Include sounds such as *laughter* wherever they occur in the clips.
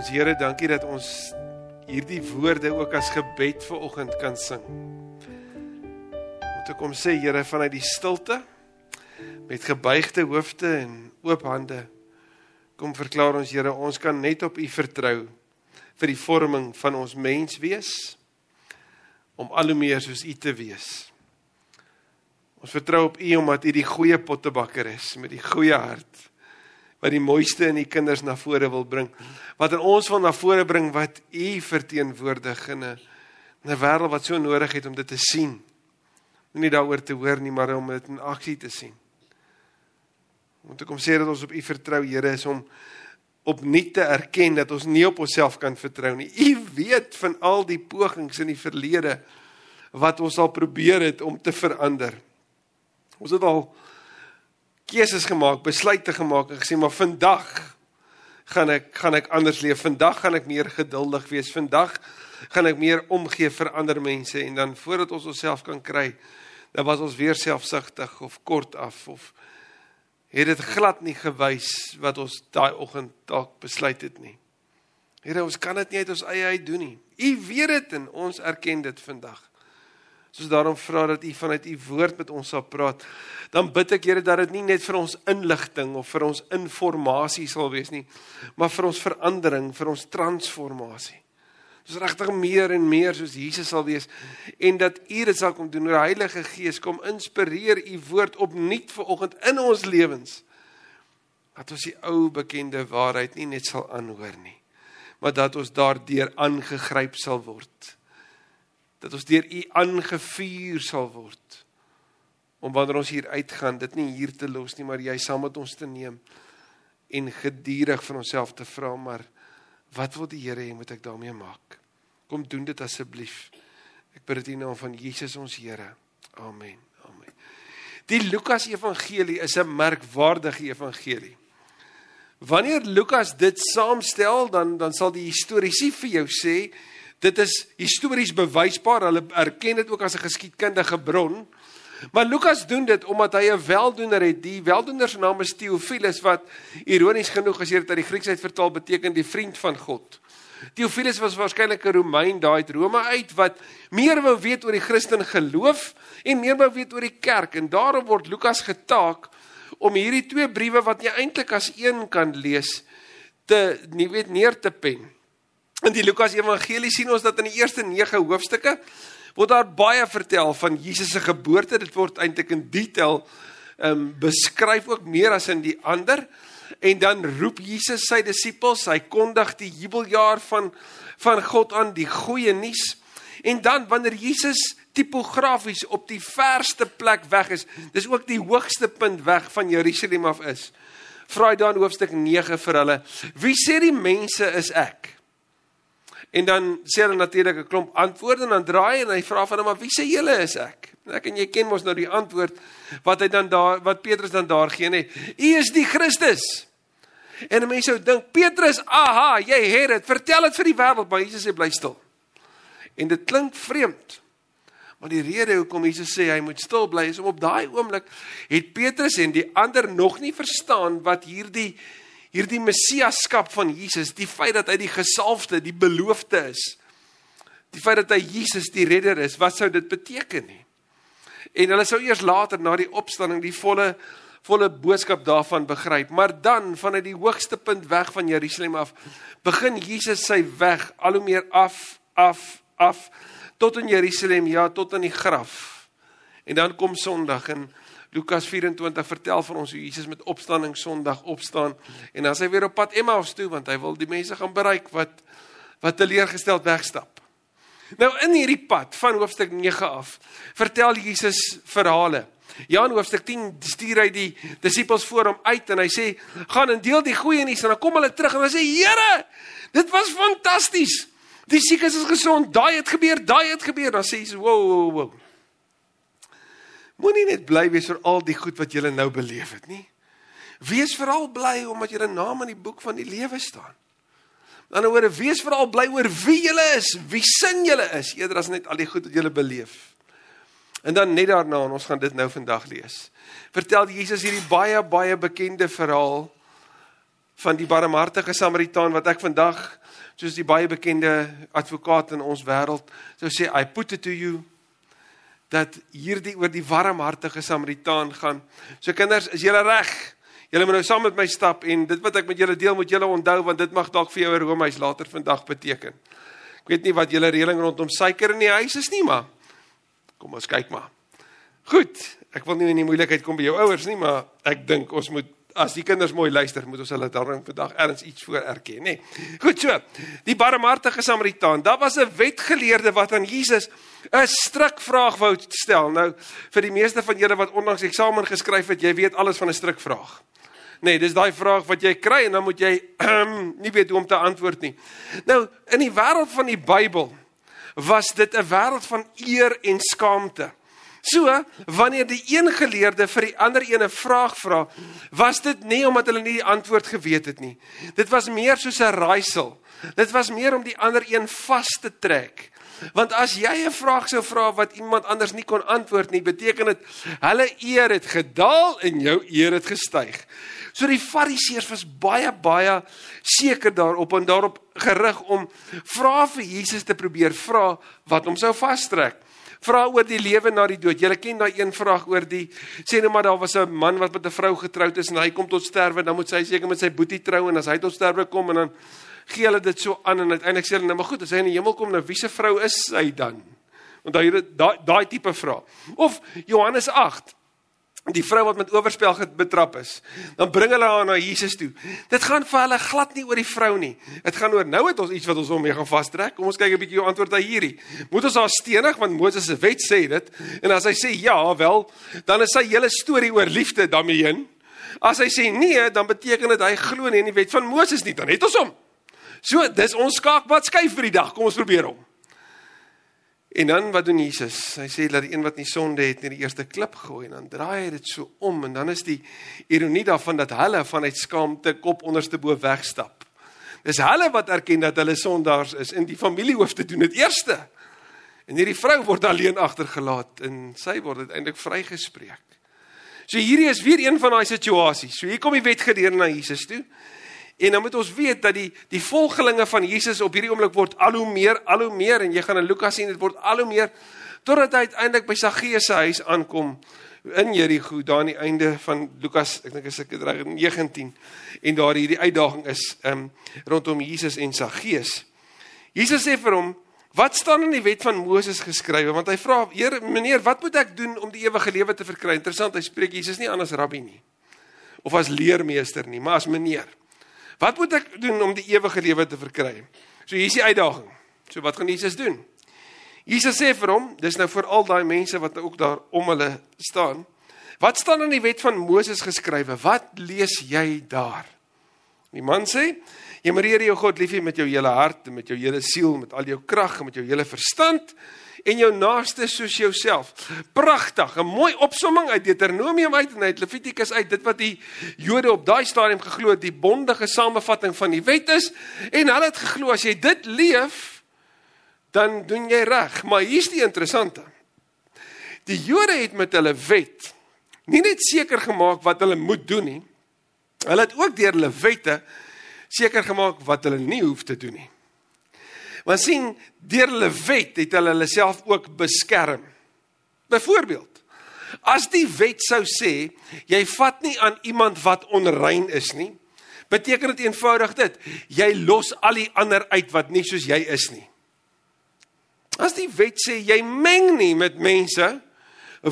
Ons Here, dankie dat ons hierdie woorde ook as gebed vir oggend kan sing. Moet ek kom sê Here vanuit die stilte met gebuigde hoofde en oop hande kom verklaar ons Here, ons kan net op U vertrou vir die vorming van ons mens wees om al hoe meer soos U te wees. Ons vertrou op U omdat U die goeie pottebakker is met die goeie hart wat die mooiste in die kinders na vore wil bring. Wat in ons wil na vore bring wat U verteenwoordig in 'n 'n wêreld wat so nodig het om dit te sien. Nie daaroor te hoor nie, maar om dit in aksie te sien. Om te kom sê dat ons op U vertrou, Here, is om opnuut te erken dat ons nie op onsself kan vertrou nie. U weet van al die pogings in die verlede wat ons al probeer het om te verander. Ons het al keuses gemaak, besluite gemaak en gesê maar vandag gaan ek gaan ek anders leef. Vandag gaan ek meer geduldig wees. Vandag gaan ek meer omgee vir ander mense en dan voordat ons onsself kan kry, dan was ons weer selfsugtig of kort af of het dit glad nie gewys wat ons daai oggend dalk besluit het nie. Here, ons kan dit nie uit ons eie uit doen nie. U weet dit en ons erken dit vandag. Soos daarom vra dat U vanuit U woord met ons sal praat. Dan bid ek Here dat dit nie net vir ons inligting of vir ons inligting sal wees nie, maar vir ons verandering, vir ons transformasie. Dis regtig meer en meer soos Jesus sal wees en dat U dit sal kom doen. Die Heilige Gees kom inspireer U woord opnuut vir oggend in ons lewens. Dat ons die ou bekende waarheid nie net sal aanhoor nie, maar dat ons daardeur aangegryp sal word dat ons deur u aangevuur sal word om wanneer ons hier uitgaan dit nie hier te los nie maar jy saam met ons te neem en gedurig van onsself te vra maar wat wil die Here hê moet ek daarmee maak? Kom doen dit asseblief. Ek bid dit in naam van Jesus ons Here. Amen. Amen. Die Lukas evangelie is 'n merkwaardige evangelie. Wanneer Lukas dit saamstel dan dan sal die historiese vir jou sê Dit is histories bewysbaar. Hulle erken dit ook as 'n geskiedkundige bron. Maar Lukas doen dit omdat hy 'n weldoener het. Die weldoener se naam is Theophilus wat ironies genoeg as jy dit uit die Grieks uit vertaal beteken die vriend van God. Theophilus was waarskynlik 'n Romein daai uit Rome uit wat meer wou weet oor die Christen geloof en meer wou weet oor die kerk en daarom word Lukas getaak om hierdie twee briewe wat jy eintlik as een kan lees te nie weet neer te pen. In die Lukas Evangelie sien ons dat in die eerste 9 hoofstukke word daar baie vertel van Jesus se geboorte. Dit word eintlik in detail ehm um, beskryf ook meer as in die ander. En dan roep Jesus sy disippels, hy kondig die jubeljaar van van God aan, die goeie nuus. En dan wanneer Jesus tipografies op die verste plek weg is, dis ook die hoogste punt weg van Jerusalem af is. Vra hy dan hoofstuk 9 vir hulle: "Wie sê die mense is ek?" En dan sê hulle natuurlik 'n klomp antwoorde en dan draai en hy vra van hom maar wie sê julle is ek? Ek en jy ken mos nou die antwoord wat hy dan daar wat Petrus dan daar gee nê. U is die Christus. En mense sou dink Petrus, aha, jy het dit. Vertel dit vir die wêreld, maar Jesus sê bly stil. En dit klink vreemd. Maar die rede hoekom Jesus sê hy moet stil bly is om op daai oomblik het Petrus en die ander nog nie verstaan wat hierdie hierdie messiaskap van Jesus, die feit dat hy die gesalfde, die beloofde is. Die feit dat hy Jesus die redder is, wat sou dit beteken nie? En hulle sou eers later na die opstanding die volle volle boodskap daarvan begryp. Maar dan vanuit die hoogste punt weg van Jerusalem af, begin Jesus sy weg al hoe meer af, af, af tot in Jerusalem, ja, tot in die graf. En dan kom Sondag en Lukas 24 vertel van ons hoe Jesus met opstanding Sondag opstaan en dan is hy weer op pad Emmaus toe want hy wil die mense gaan bereik wat wat teleurgesteld wegstap. Nou in hierdie pad van hoofstuk 9 af vertel Jesus verhale. Ja in hoofstuk 10 stuur hy die disippels voor hom uit en hy sê gaan en deel die goeie nuus en dan kom hulle terug en hulle sê Here, dit was fantasties. Die siekes is gesond, daai het gebeur, daai het gebeur. Dan sê so, wow, wow, wow. Moenie net bly wees oor al die goed wat jy nou beleef het nie. Wees veral bly omdat jou naam in die boek van die lewe staan. Dan oor wees veral bly oor wie jy is, wie sin jy is, eerder as net al die goed wat jy beleef. En dan net daarna, ons gaan dit nou vandag lees. Vertel Jesus hierdie baie baie bekende verhaal van die barmhartige Samaritaan wat ek vandag soos die baie bekende advokaat in ons wêreld sou sê I put it to you dat hierdie oor die warmhartige Samaritaan gaan. So kinders, is julle reg? Julle moet nou saam met my stap en dit wat ek met julle deel moet julle onthou want dit mag dalk vir jou 'n roomhuis later vandag beteken. Ek weet nie wat julle reëling rondom suiker in die huis is nie, maar kom ons kyk maar. Goed, ek wil nie in die moeilikheid kom by jou ouers nie, maar ek dink ons moet as die kinders mooi luister, moet ons hulle daarom vandag erns iets voor erken, nê. Goed so. Die barmhartige Samaritaan, daar was 'n wetgeleerde wat aan Jesus 'n strikvraag wou stel. Nou, vir die meeste van julle wat onlangs eksamen geskryf het, jy weet alles van 'n strikvraag. Nee, dis daai vraag wat jy kry en dan moet jy *clears throat* nie weet hoe om te antwoord nie. Nou, in die wêreld van die Bybel was dit 'n wêreld van eer en skaamte. So, wanneer die een geleerde vir die ander een 'n vraag vra, was dit nie omdat hulle nie die antwoord geweet het nie. Dit was meer soos 'n raaisel. Dit was meer om die ander een vas te trek. Want as jy 'n vraag sou vra wat iemand anders nie kon antwoord nie, beteken dit hulle eer het gedaal en jou eer het gestyg. So die Fariseërs was baie baie seker daarop en daarop gerig om vrae vir Jesus te probeer vra wat hom sou vastrek vra oor die lewe na die dood. Julle ken daai een vraag oor die sê nou maar daar was 'n man wat met 'n vrou getroud is en hy kom tot sterwe, dan moet sy seker met sy boetie trou en as hy tot sterwe kom en dan gee hulle dit so aan en uiteindelik sê hulle nou maar goed, as hy in die hemel kom, nou wiese vrou is hy dan? Want daai daai tipe vraag. Of Johannes 8 die vrou wat met oorspel betrap is, dan bring hulle haar na Jesus toe. Dit gaan vir hulle glad nie oor die vrou nie. Dit gaan oor nou het ons iets wat ons hom mee gaan vastrek. Kom ons kyk 'n bietjie hoe antwoord hy hierdie. Moet ons haar stenig want Moses se wet sê dit. En as hy sê ja, wel, dan is sy hele storie oor liefde daarmee heen. As hy sê nee, dan beteken dit hy glo nie in die wet van Moses nie. Dan het ons hom. So, dis ons skaakpad skuif vir die dag. Kom ons probeer hom. En dan wat doen Jesus? Hy sê dat die een wat nie sonde het nie die eerste klip gooi en dan draai hy dit so om en dan is die ironie daarvan dat hulle vanuit skaamte kop onderste bo wegstap. Dis hulle wat erken dat hulle sondaars is en die familiehoofde doen dit eerste. En hierdie vrou word alleen agtergelaat en sy word uiteindelik vrygespreek. So hierdie is weer een van daai situasies. So hier kom die wetgeleerde na Jesus toe. En dan moet ons weet dat die die volgelinge van Jesus op hierdie oomblik word al hoe meer al hoe meer en jy gaan in Lukas sien dit word al hoe meer totdat hy uiteindelik by Saggeus se huis aankom in Jerigo daar aan die einde van Lukas ek dink is ek reg 19 en daar hierdie uitdaging is um, rondom Jesus en Saggeus. Jesus sê vir hom Wat staan in die wet van Moses geskrywe? Want hy vra: "Heer, meneer, wat moet ek doen om die ewige lewe te verkry?" Interessant, hy spreek Jesus nie as rabbi nie of as leermeester nie, maar as meneer. Wat moet ek doen om die ewige lewe te verkry? So hier is die uitdaging. So wat gaan Jesus doen? Jesus sê vir hom, dis nou vir al daai mense wat ook daar om hulle staan. Wat staan in die wet van Moses geskrywe? Wat lees jy daar? Die man sê, jy moet Here jou God lief hê met jou hele hart en met jou hele siel, met al jou krag en met jou hele verstand en jou naaste soos jouself. Pragtig, 'n mooi opsomming uit Deuteronomium uit en uit Levitikus uit, dit wat die Jode op daai stadium geglo het, die bondige samevatting van die wet is en hulle het geglo as jy dit leef, dan doen jy reg. Maar hier's die interessante. Die Jode het met hulle wet nie net seker gemaak wat hulle moet doen nie. Hulle het ook deur hulle wette seker gemaak wat hulle nie hoef te doen nie. Want sien, deur hulle wet het hulle hulle self ook beskerm. Byvoorbeeld, as die wet sou sê jy vat nie aan iemand wat onrein is nie, beteken dit eenvoudig dit, jy los al die ander uit wat nie soos jy is nie. As die wet sê jy meng nie met mense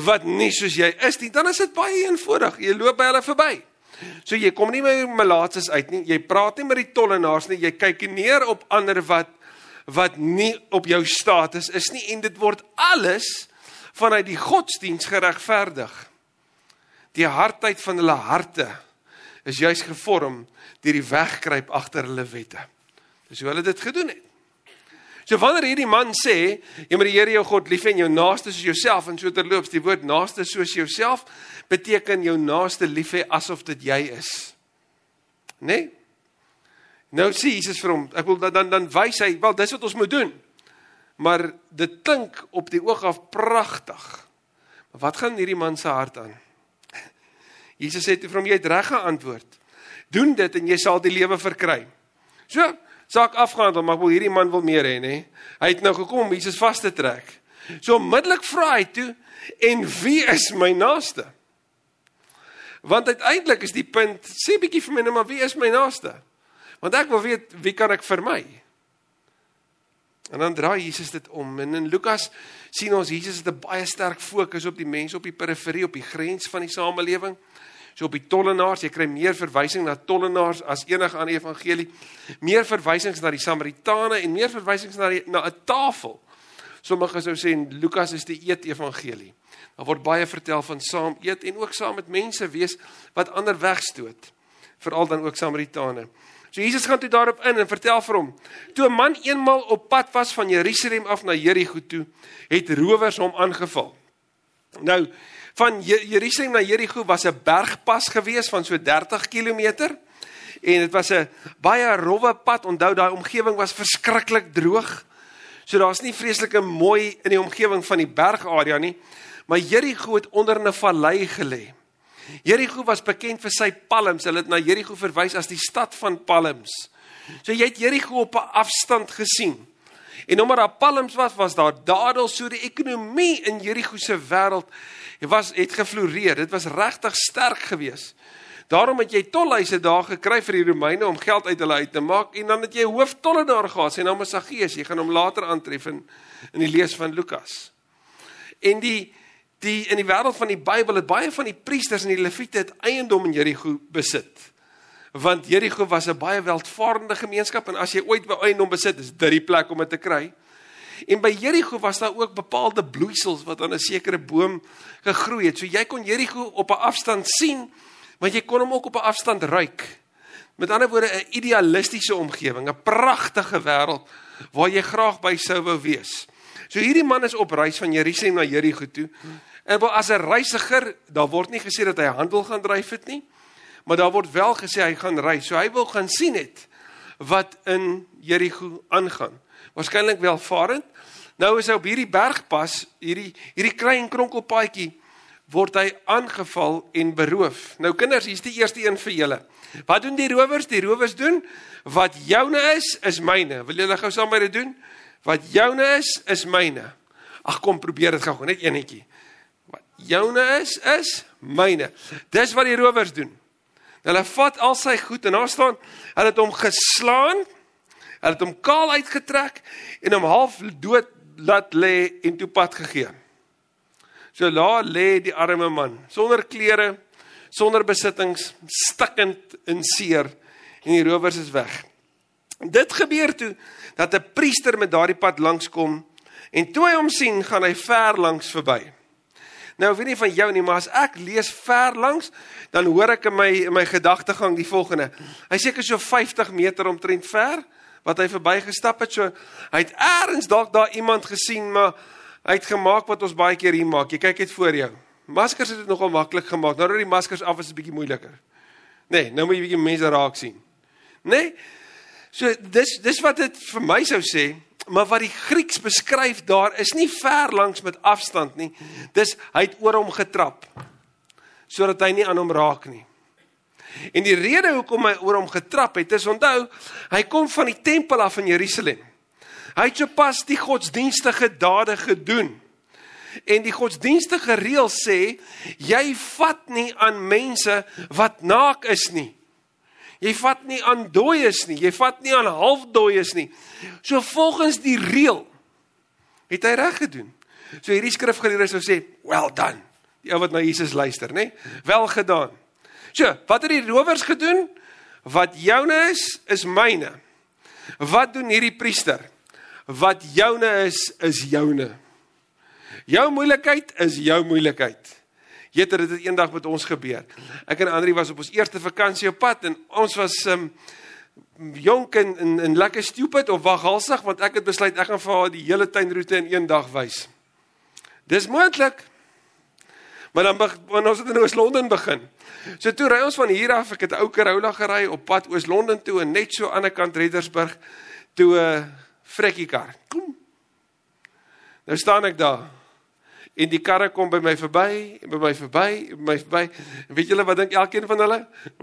wat nie soos jy is nie, dan is dit baie eenvoudig. Jy loop by hulle verby. So jy kom nie met malaatses uit nie. Jy praat nie met die tollenaars nie. Jy kyk neer op ander wat wat nie op jou status is nie en dit word alles vanuit die godsdiens geregverdig. Die hardheid van hulle harte is juis gevorm deur die wegkruip agter hulle wette. Dis hoe hulle dit gedoen het. So wanneer hierdie man sê, jy moet die Here jou God lief hê en jou naaste soos jouself en so terloops die woord naaste soos jouself beteken jou naaste lief hê asof dit jy is. Né? Nee? Nou sê Jesus vir hom, ek wil dan dan, dan wys hy, wel dis wat ons moet doen. Maar dit klink op die oog af pragtig. Maar wat gaan hierdie man se hart aan? *laughs* Jesus sê toe vir hom, jy het reg geantwoord. Doen dit en jy sal die lewe verkry. So, saak afgehandel, maar wil hierdie man wil meer hê, nê? Hy het nou gekom om Jesus vas te trek. So onmiddellik vra hy toe, "En wie is my naaste?" Want uiteindelik is die punt, sê bietjie vir my net maar wie is my naaste? Want ek wil weet wie kan ek vermy? En dan draai Jesus dit om en in Lukas sien ons Jesus het 'n baie sterk fokus op die mense op die periferie, op die grens van die samelewing. So op die tollenaars, jy kry meer verwysing na tollenaars as enige ander evangelie. Meer verwysings na die Samaritane en meer verwysings na die na 'n tafel. Sommige sou sê Lukas is die eet evangelie. Daar word baie vertel van saam eet en ook saam met mense wees wat ander wegstoot. Veral dan ook Samaritane. So Jesus gaan toe daarop in en vertel vir hom: "Toe 'n man eenmal op pad was van Jerusalem af na Jerigo toe, het rowers hom aangeval." Nou, van Jerusalem na Jerigo was 'n bergpas gewees van so 30 km en dit was 'n baie rowwe pad. Onthou daai omgewing was verskriklik droog. So daar's nie vreeslike mooi in die omgewing van die bergarea nie, maar Jerigo het onder 'n vallei gelê. Jerigo was bekend vir sy palms. Hulle het na Jerigo verwys as die stad van palms. So jy het Jerigo op 'n afstand gesien. En omdat daar palms was, was daar dadels so die ekonomie in Jerigo se wêreld was het gefloreer. Dit was regtig sterk geweest. Daarom het jy tolhuise daar gekry vir die Romeine om geld uit hulle uit te maak en dan het jy hooftollenaar gehad. Sy naam is Saggeus. Jy gaan hom later aantref in in die lees van Lukas. En die die in die wêreld van die Bybel het baie van die priesters en die leviete het eiendom in Jerigo besit. Want Jerigo was 'n baie welvarende gemeenskap en as jy ooit by eiendom besit, is dit die plek om dit te kry. En by Jerigo was daar ook bepaalde bloeisels wat aan 'n sekere boom gegroei het. So jy kon Jerigo op 'n afstand sien, want jy kon hom ook op 'n afstand ruik. Met ander woorde 'n idealistiese omgewing, 'n pragtige wêreld waar jy graag by sou wou wees. So hierdie man is op reis van Jerusalem na Jerigo toe. En wel as 'n reisiger, daar word nie gesê dat hy handel gaan dryf het nie, maar daar word wel gesê hy gaan reis. So hy wil gaan sien het wat in Jerigo aangaan. Waarskynlik welvarend. Nou is hy op hierdie bergpas, hierdie hierdie klein kronkelpaadjie word hy aangeval en beroof. Nou kinders, hier's die eerste een vir julle. Wat doen die rowers? Die rowers doen wat joune is, is myne. Wil julle gou saam met dit doen? Wat joune is, is myne. Ag kom probeer dit gou net eenetjie joune is is myne. Dis wat die rowers doen. Hulle vat al sy goed en daar staan, hulle het hom geslaan. Hulle het hom kaal uitgetrek en hom half dood laat lê en toe pad gegee. So daar lê die arme man sonder klere, sonder besittings, stikkend in seer en die rowers is weg. Dit gebeur toe dat 'n priester met daardie pad langskom en toe hy hom sien, gaan hy ver langs verby. Nou weet nie van jou nie, maar as ek lees ver langs, dan hoor ek in my in my gedagtegang die volgende. Hy seker so 50 meter omtrent ver wat hy verbygestap het. So hy het eers dalk daar iemand gesien, maar hy het gemaak wat ons baie keer hier maak. Jy kyk net voor jou. Maskers het dit nogal maklik gemaak. Nou dat die maskers af is, is 'n bietjie moeiliker. Nee, nou moet jy bietjie mense raak sien. Nee. So dis dis wat dit vir my sou sê maar wat die Grieks beskryf daar is nie ver langs met afstand nie. Dis hy het oor hom getrap sodat hy nie aan hom raak nie. En die rede hoekom hy oor hom getrap het, is onthou, hy kom van die tempel af in Jerusalem. Hy het sopas die godsdienstige dade gedoen. En die godsdienstige reël sê jy vat nie aan mense wat naak is nie. Jy vat nie aan dooies nie, jy vat nie aan halfdooies nie. So volgens die reël het hy reg gedoen. So hierdie skrifgeleerde sou sê, "Well done." Die ou wat na Jesus luister, nê? Wel gedaan. So, wat het die rowers gedoen? Wat joune is, is myne. Wat doen hierdie priester? Wat joune is, is joune. Jou moeilikheid is jou moeilikheid. Jeter dit het eendag met ons gebeur. Ek en Andri was op ons eerste vakansie op pad en ons was um jonk en en, en lekker stupid of waghalsig want ek het besluit ek gaan vir haar die hele tuinroete in een dag wys. Dis moontlik. Maar dan wanneer ons het in Oos-London begin. So toe ry ons van hier af, ek het 'n ou Corolla gery op pad Oos-London toe en net so aan die kant Reddersburg toe 'n uh, frekkie kar. Kom. Nou staan ek daar en die karre kom by my verby, by my verby, by my verby. En weet julle wat dink elkeen van hulle?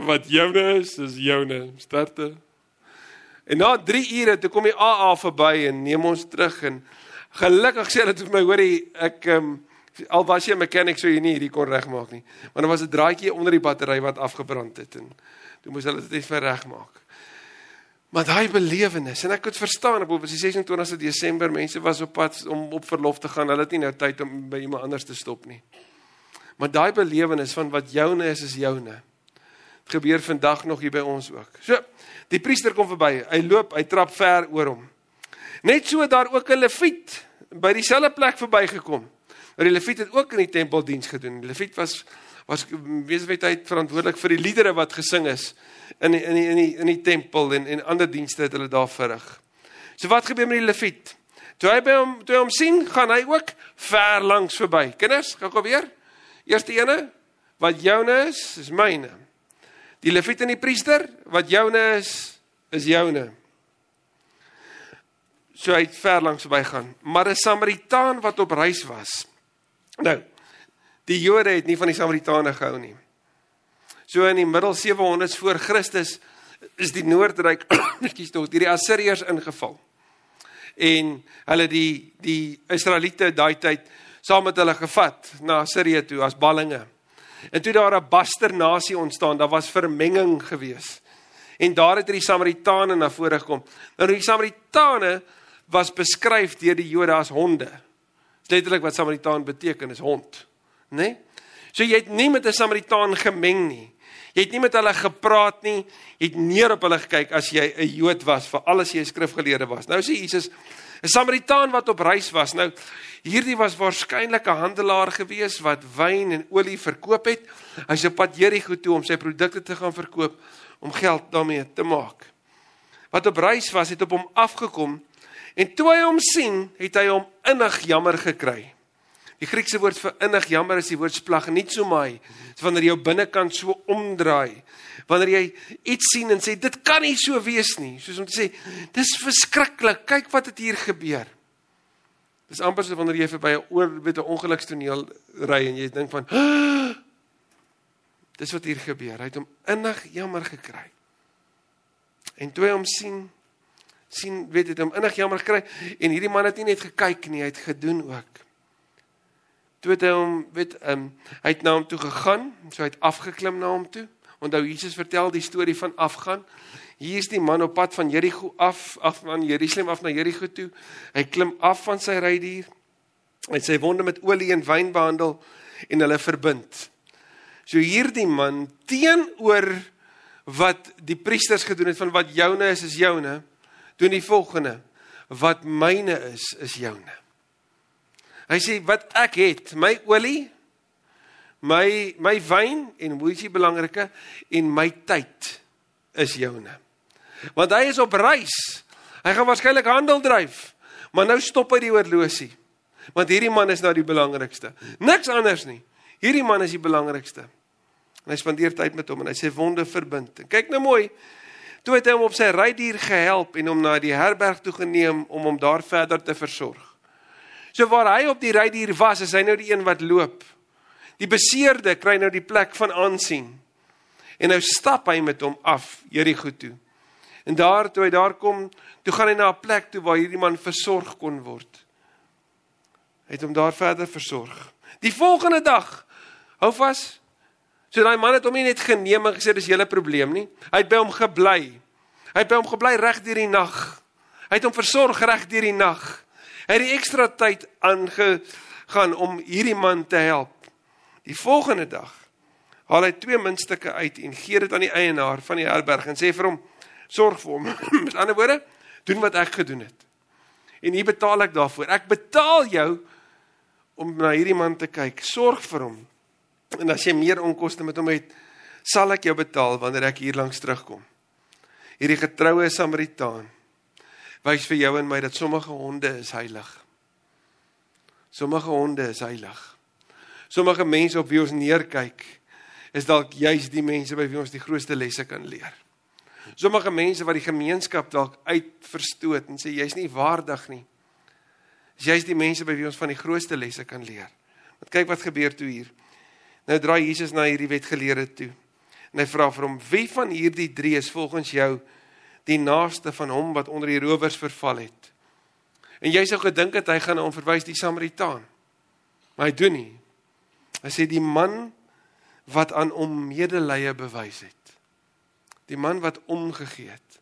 Wat joune is, is joune. Starte. En na 3 ure toe kom die AA verby en neem ons terug en gelukkig sê hulle vir my, hoorie, ek um, al was jy 'n mechanic sou jy nie hierdie kon regmaak nie. Want daar was 'n draadjie onder die battery wat afgebrand het en toe moes hulle dit net vir regmaak. Maar daai belewenis en ek het verstaan op die 26ste Desember mense was op pad om op verlof te gaan. Hulle het nie nou tyd om by iemand anders te stop nie. Maar daai belewenis van wat joune is is joune. Dit gebeur vandag nog hier by ons ook. So, die priester kom verby. Hy loop, hy trap ver oor hom. Net so daar ook 'n leviet by dieselfde plek verbygekom. Die leviet het ook in die tempel diens gedoen. Die leviet was was wesentlik verantwoordelik vir die liedere wat gesing is in die, in die, in die, in die tempel en en ander dienste het hulle daar verrig. So wat gebeur met die leviet? Toe hy by hom toe hy hom sien, gaan hy ook ver langs verby. Kinders, gou gou weer. Eerste ene wat joune is, is myne. Die leviet en die priester wat joune is, is joune. So hy het ver langs verby gaan, maar 'n Samaritaan wat op reis was. Nou, die Jode het nie van die Samaritane gehou nie. So in die middel 700s voor Christus is die Noordryk, *coughs* ekskuus tog, hierdie Assiriërs ingeval. En hulle die die Israeliete daai tyd saam met hulle gevat na Assirië toe as ballinge. En toe daar 'n basternasie ontstaan, daar was vermenging gewees. En daar het die Samaritane na vore gekom. Nou die Samaritane was beskryf deur die Jode as honde. Letterlik wat Samaritaan beteken is hond, né? Nee? So jy het nie met 'n Samaritaan gemeng nie. Jy het nie met hulle gepraat nie. Jy het neer op hulle gekyk as jy 'n Jood was, vir alles jy 'n skrifgeleerde was. Nou sê Jesus 'n Samaritaan wat op reis was. Nou hierdie was waarskynlik 'n handelaar gewees wat wyn en olie verkoop het. Hy's op pad Jerigo toe om sy produkte te gaan verkoop om geld daarmee te maak. Wat op reis was, het op hom afgekom en toe hy hom sien, het hy hom innig jammer gekry. Die Griekse woord vir innig jammer is die woord splagnitsomai. Dit is wanneer jy jou binnekant so omdraai. Wanneer jy iets sien en sê dit kan nie so wees nie, soos om te sê dis verskriklik, kyk wat het hier gebeur. Dis amper so wanneer jy verby 'n oor weet 'n ongelukstoneel ry en jy dink van dis wat hier gebeur. Hy het hom innig jammer gekry. En toe hy hom sien sien weet dit hom innig jammer gekry en hierdie man het nie net gekyk nie, hy het gedoen ook. Toe het hy hom weet ehm um, hy het na hom toe gegaan, so hy het afgeklim na hom toe. Onthou Jesus vertel die storie van afgaan. Hier is die man op pad van Jerigo af af van Jerusalem af na Jerigo toe. Hy klim af van sy rydier. Hy sy wonde met olie en wyn behandel en hulle verbind. So hierdie man teenoor wat die priesters gedoen het van wat joune is is joune, doen die volgende: wat myne is is joune. Hy sê wat ek het, my olie, my my wyn en hoe is die belangrike en my tyd is joune. Want hy is op reis. Hy gaan waarskynlik handel dryf. Maar nou stop hy die oorlosie. Want hierdie man is nou die belangrikste. Niks anders nie. Hierdie man is die belangrikste. En hy spandeer tyd met hom en hy sê wonde verbind. En kyk nou mooi. Toe het hy hom op sy rydier gehelp en hom na die herberg toe geneem om hom daar verder te versorg. So waar hy op die rydier was, is hy nou die een wat loop. Die beseerde kry nou die plek van aansien. En nou stap hy met hom af Jerigo toe. En daar toe hy daar kom, toe gaan hy na 'n plek toe waar hierdie man versorg kon word. Hy het hom daar verder versorg. Die volgende dag, hou vas. So daai man het hom nie net geneem en gesê dis julle probleem nie. Hy het by hom gebly. Hy het by hom gebly reg deur die nag. Hy het hom versorg reg deur die nag. Hy het die ekstra tyd aangegaan om hierdie man te help. Die volgende dag haal hy twee muntstukke uit en gee dit aan die eienaar van die herberg en sê vir hom: "Sorg vir hom." *laughs* Met ander woorde, doen wat ek gedoen het. En hier betaal ek daarvoor. Ek betaal jou om na hierdie man te kyk. Sorg vir hom. En as jy meer onkoste met hom het, sal ek jou betaal wanneer ek hier langs terugkom. Hierdie getroue Samaritaan wys vir jou en my dat sommige honde is heilig. Sommige honde is heilig. Sommige mense op wie ons neerkyk is dalk juis die mense by wie ons die grootste lesse kan leer. Sommige mense wat die gemeenskap dalk uitverstoot en sê jy's nie waardig nie. Is juis die mense by wie ons van die grootste lesse kan leer. Want kyk wat gebeur toe hier. Nou draai Jesus na hierdie wetgeleerde toe. En hy vra vir hom: "Wie van hierdie drie is volgens jou die naaste van hom wat onder die rowers verval het?" En jy sou gedink het hy gaan hom verwys die Samaritaan. Maar hy doen nie. Hy sê die man wat aan hom medelee bewys het. Die man wat omgegee het.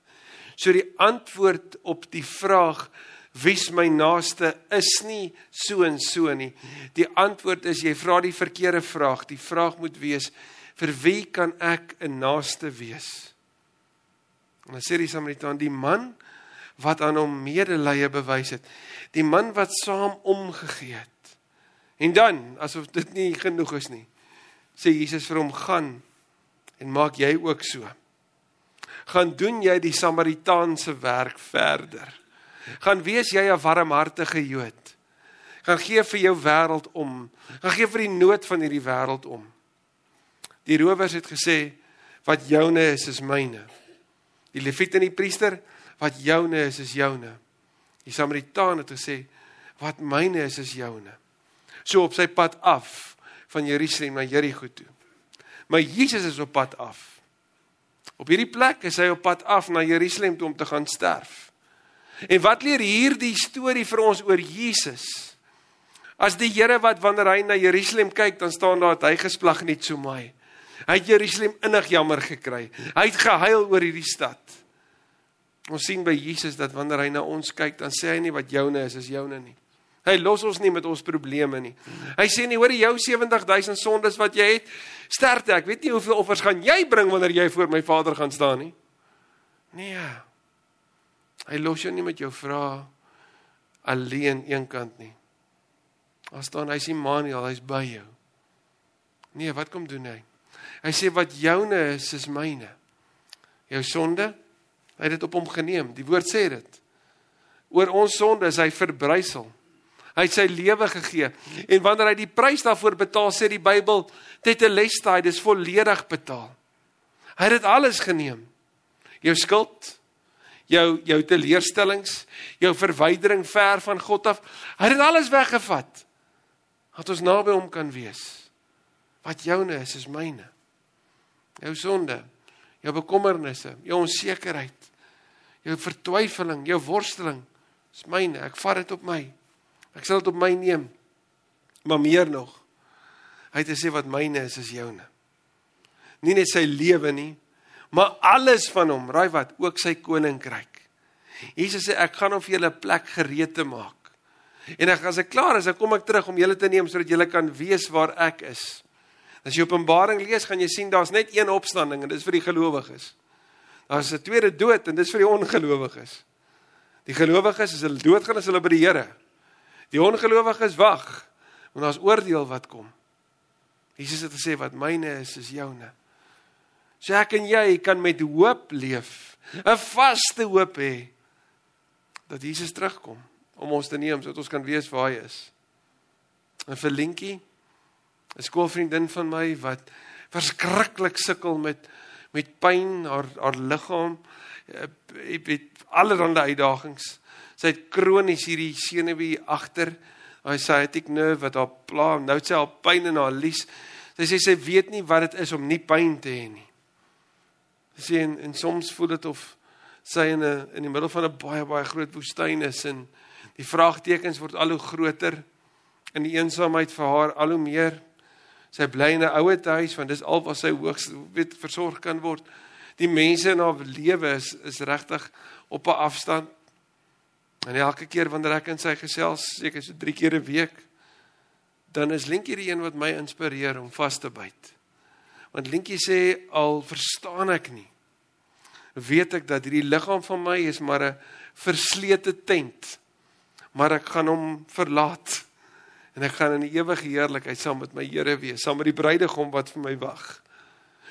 So die antwoord op die vraag wie's my naaste is nie so en so nie. Die antwoord is jy vra die verkeerde vraag. Die vraag moet wees vir wie kan ek 'n naaste wees? En dan sê die Samaritaan die man wat aan hom medelee bewys het. Die man wat saam omgegee het. En dan, asof dit nie genoeg is nie, sê Jesus vir hom: "Gaan en maak jy ook so." Gaan doen jy die Samaritaanse werk verder. Gaan wees jy 'n warmhartige Jood. Gaan gee vir jou wêreld om. Gaan gee vir die nood van hierdie wêreld om. Die rowers het gesê wat joune is is myne. Die leviete en die priester wat joune is is joune. Die Samaritaan het gesê wat myne is is joune. So op sy pad af van Jerusalem na Jerigo toe. Maar Jesus is op pad af. Op hierdie plek is hy op pad af na Jerusalem toe om te gaan sterf. En wat leer hierdie storie vir ons oor Jesus? As die Here wat wanneer hy na Jerusalem kyk, dan staan daar dat hy gesplag net so mooi. Hy het Jerusalem innig jammer gekry. Hy het gehuil oor hierdie stad. Ons sien by Jesus dat wanneer hy na ons kyk, dan sê hy nie wat joune is, is joune nie. Hy los ons nie met ons probleme nie. Hy sê nie, hoor jou 70000 sondes wat jy het, sterkte ek. Weet nie hoeveel offers gaan jy bring wanneer jy voor my Vader gaan staan nie. Nee. Hy los jou nie met jou vrae alleen eenkant nie. As staan hy's Immanuel, hy's by jou. Nee, wat kom doen hy? Hy sê wat joune is, is myne. Jou sonde Hy het dit op hom geneem. Die woord sê dit. Oor ons sonde is hy verbrysel. Hy het sy lewe gegee. En wanneer hy die prys daarvoor betaal, sê die Bybel, lestaai, dis volledig betaal. Hy het dit alles geneem. Jou skuld, jou jou teleurstellings, jou verwydering ver van God af, hy het dit alles weggevat. Dat ons naby hom kan wees. Wat joune is, is myne. Jou sonde, jou bekommernisse, jou onsekerheid, jou vertwyfeling, jou worsteling, is myne. Ek vat dit op my. Ek sal dit op my neem. Maar meer nog, hy het gesê wat myne is, is joune. Nie net sy lewe nie, maar alles van hom, raai wat, ook sy koninkryk. Jesus sê ek gaan hom vir julle 'n plek gereed te maak. En ek as ek klaar is, dan kom ek terug om julle te neem sodat julle kan weet waar ek is. As jy Openbaring lees, gaan jy sien daar's net een opstanding en dit is vir die gelowiges. Daar's 'n tweede dood en dis vir die ongelowiges. Die gelowiges as hulle doodgaan as hulle by die Here. Die ongelowiges wag want daar's oordeel wat kom. Jesus het gesê wat myne is is joune. So ek en jy kan met hoop leef, 'n vaste hoop hê dat Jesus terugkom om ons te neem sodat ons kan weet waar hy is. En vir Linkie 'n skoolvriendin van my wat verskriklik sukkel met met pyn haar haar liggaam ek weet allerlei uitdagings. Sy het kronies hierdie senuwee agter. Het ek nerve wat haar pla nou sê haar pyn in haar lies. Sy sê sy weet nie wat dit is om nie pyn te hê nie. Sy sê en, en soms voel dit of sy in 'n in die middel van 'n baie baie groot woestyn is en die vraagtekens word al hoe groter in die eensaamheid vir haar al hoe meer Sy bly in 'n ouer huis want dis al wat sy hoogs weet versorg kan word. Die mense in haar lewe is is regtig op 'n afstand. En elke keer wanneer ek in sy gesels, seker so 3 keer 'n week, dan is Linkie die een wat my inspireer om vas te byt. Want Linkie sê al verstaan ek nie. Weet ek dat hierdie liggaam van my is maar 'n verslete tent. Maar ek gaan hom verlaat en ek gaan in die ewige heerlikheid saam met my Here wees, saam met die bruidegom wat vir my wag.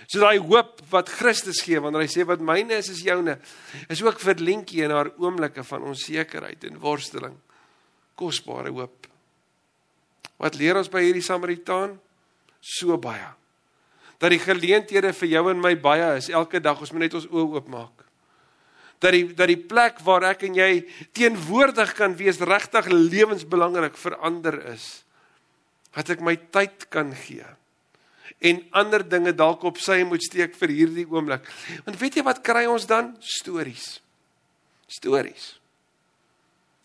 So daai hoop wat Christus gee wanneer hy sê wat myne is is joune, is ook vir Lentjie in haar oomblikke van onsekerheid en worsteling kosbare hoop. Wat leer ons by hierdie Samaritaan? So baie. Dat die geleenthede vir jou en my baie is elke dag ons moet net ons oë oopmaak dat die dat die plek waar ek en jy teenwoordig kan wees regtig lewensbelangrik verander is. wat ek my tyd kan gee en ander dinge dalk op sy moet steek vir hierdie oomblik. Want weet jy wat kry ons dan? Stories. Stories.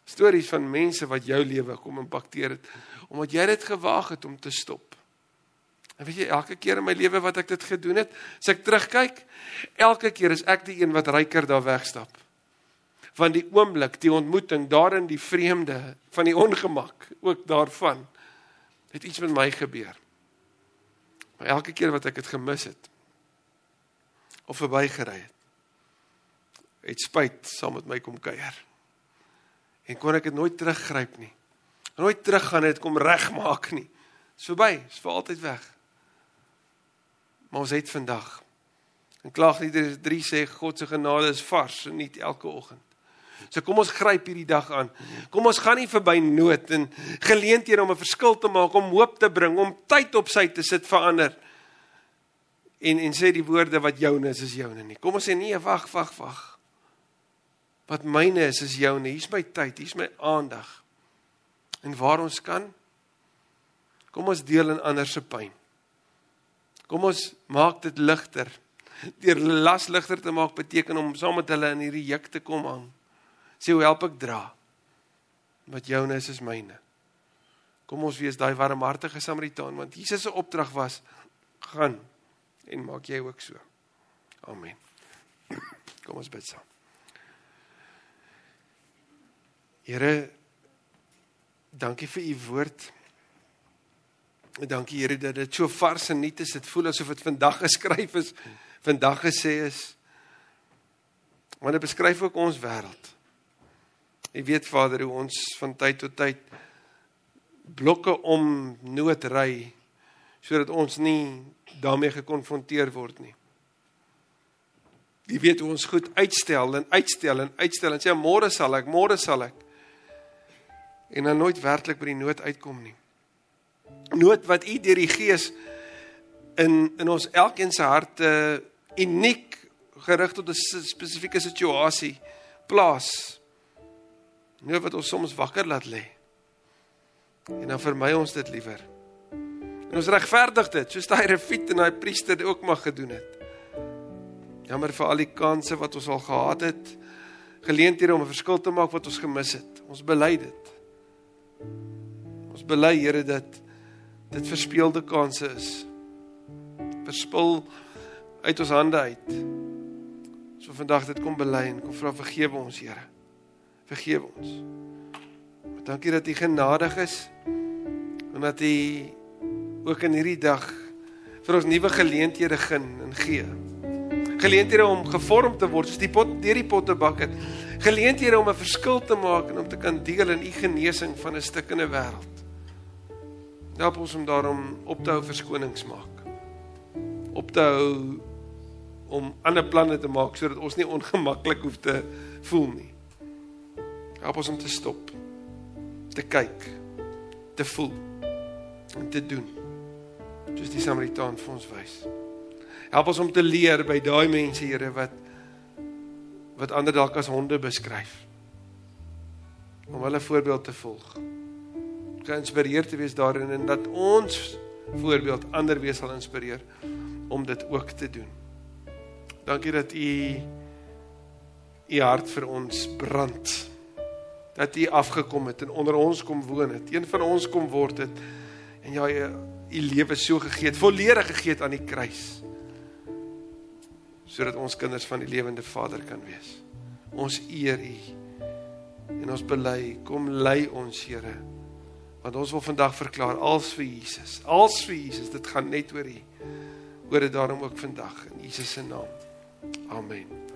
Stories van mense wat jou lewe kom impakteer het omdat jy dit gewaag het om te stop. En weet jy elke keer in my lewe wat ek dit gedoen het, as ek terugkyk, elke keer is ek die een wat ryker daar wegstap. Van die oomblik, die ontmoeting, daarin die vreemde, van die ongemak, ook daarvan het iets met my gebeur. Maar elke keer wat ek dit gemis het of verbygery het, het spyt saam met my kom kuier. En kon ek dit nooit teruggryp nie. Nooit teruggaan het kom regmaak nie. Dis verby, is vir altyd weg. Maar ons het vandag. En klaagliedere 3 sê God se genade is vars en nie elke oggend. So kom ons gryp hierdie dag aan. Kom ons gaan nie verby nood en geleenthede om 'n verskil te maak, om hoop te bring, om tyd op sy te sit vir ander. En en sê die woorde wat joune is, is joune nie. Kom ons sê nee, wag, wag, wag. Wat myne is, is joune. Hier's my tyd, hier's my aandag. En waar ons kan, kom ons deel in ander se pyn. Kom ons maak dit ligter. Deur las ligter te maak beteken om saam met hulle in hierdie juk te kom hang sê hoe help ek dra? Wat joune is is myne. Kom ons wees daai warmhartige Samaritaan want Jesus se opdrag was gaan en maak jy ook so. Amen. Kom ons bid saam. Here dankie vir u woord. Dankie Here dat dit so vars en nuut is. Dit voel asof dit vandag geskryf is, vandag gesê is. Maar dit beskryf ook ons wêreld. Jy weet Vader hoe ons van tyd tot tyd blokke om nood ry sodat ons nie daarmee gekonfronteer word nie. Jy weet hoe ons goed uitstel en uitstel en uitstel en sê môre sal ek, môre sal ek. En dan nooit werklik by die nood uitkom nie. Nood wat U deur die Gees in in ons elkeen se harte uniek gerig tot 'n spesifieke situasie plaas Nee wat ons soms wakker laat lê. En dan vermy ons dit liewer. En ons regverdig dit, soos daai refiet en daai priester ook mag gedoen het. Jammer vir al die kansse wat ons al gehad het, geleenthede om 'n verskil te maak wat ons gemis het. Ons bely dit. Ons bely Here dat dit verspeelde kansse is. Verspil uit ons hande uit. So vandag dit kom bely en kom vra vergewe ons Here vergewe ons. Maar dankie dat U genadig is en dat U ook in hierdie dag vir ons nuwe geleenthede gun en gee. Geleenthede om gevorm te word soos die pot deur die pottebakker. Geleenthede om 'n verskil te maak en om te kan deel in U genesing van 'n stikkende wêreld. Help ons om daarom op te hou verskonings maak. Op te hou om ander planne te maak sodat ons nie ongemaklik hoef te voel nie. Help ons om te stop. Te kyk, te voel en te doen. Soos die Samaritaan vir ons wys. Help ons om te leer by daai mense, Here, wat wat ander dalk as honde beskryf. Om hulle voorbeeld te volg. Geïnspireerd te wees daarin en dat ons voorbeeld ander weer sal inspireer om dit ook te doen. Dankie dat u u hart vir ons brand dat U afgekom het en onder ons kom woon het. Een van ons kom word het en ja, U lewe so gegee het, volledig gegee het aan die kruis. Sodat ons kinders van die lewende Vader kan wees. Ons eer U. En ons bely, kom lei ons, Here. Want ons wil vandag verklaar als vir Jesus. Als vir Jesus, dit gaan net oor U. Oor dit daarom ook vandag in Jesus se naam. Amen.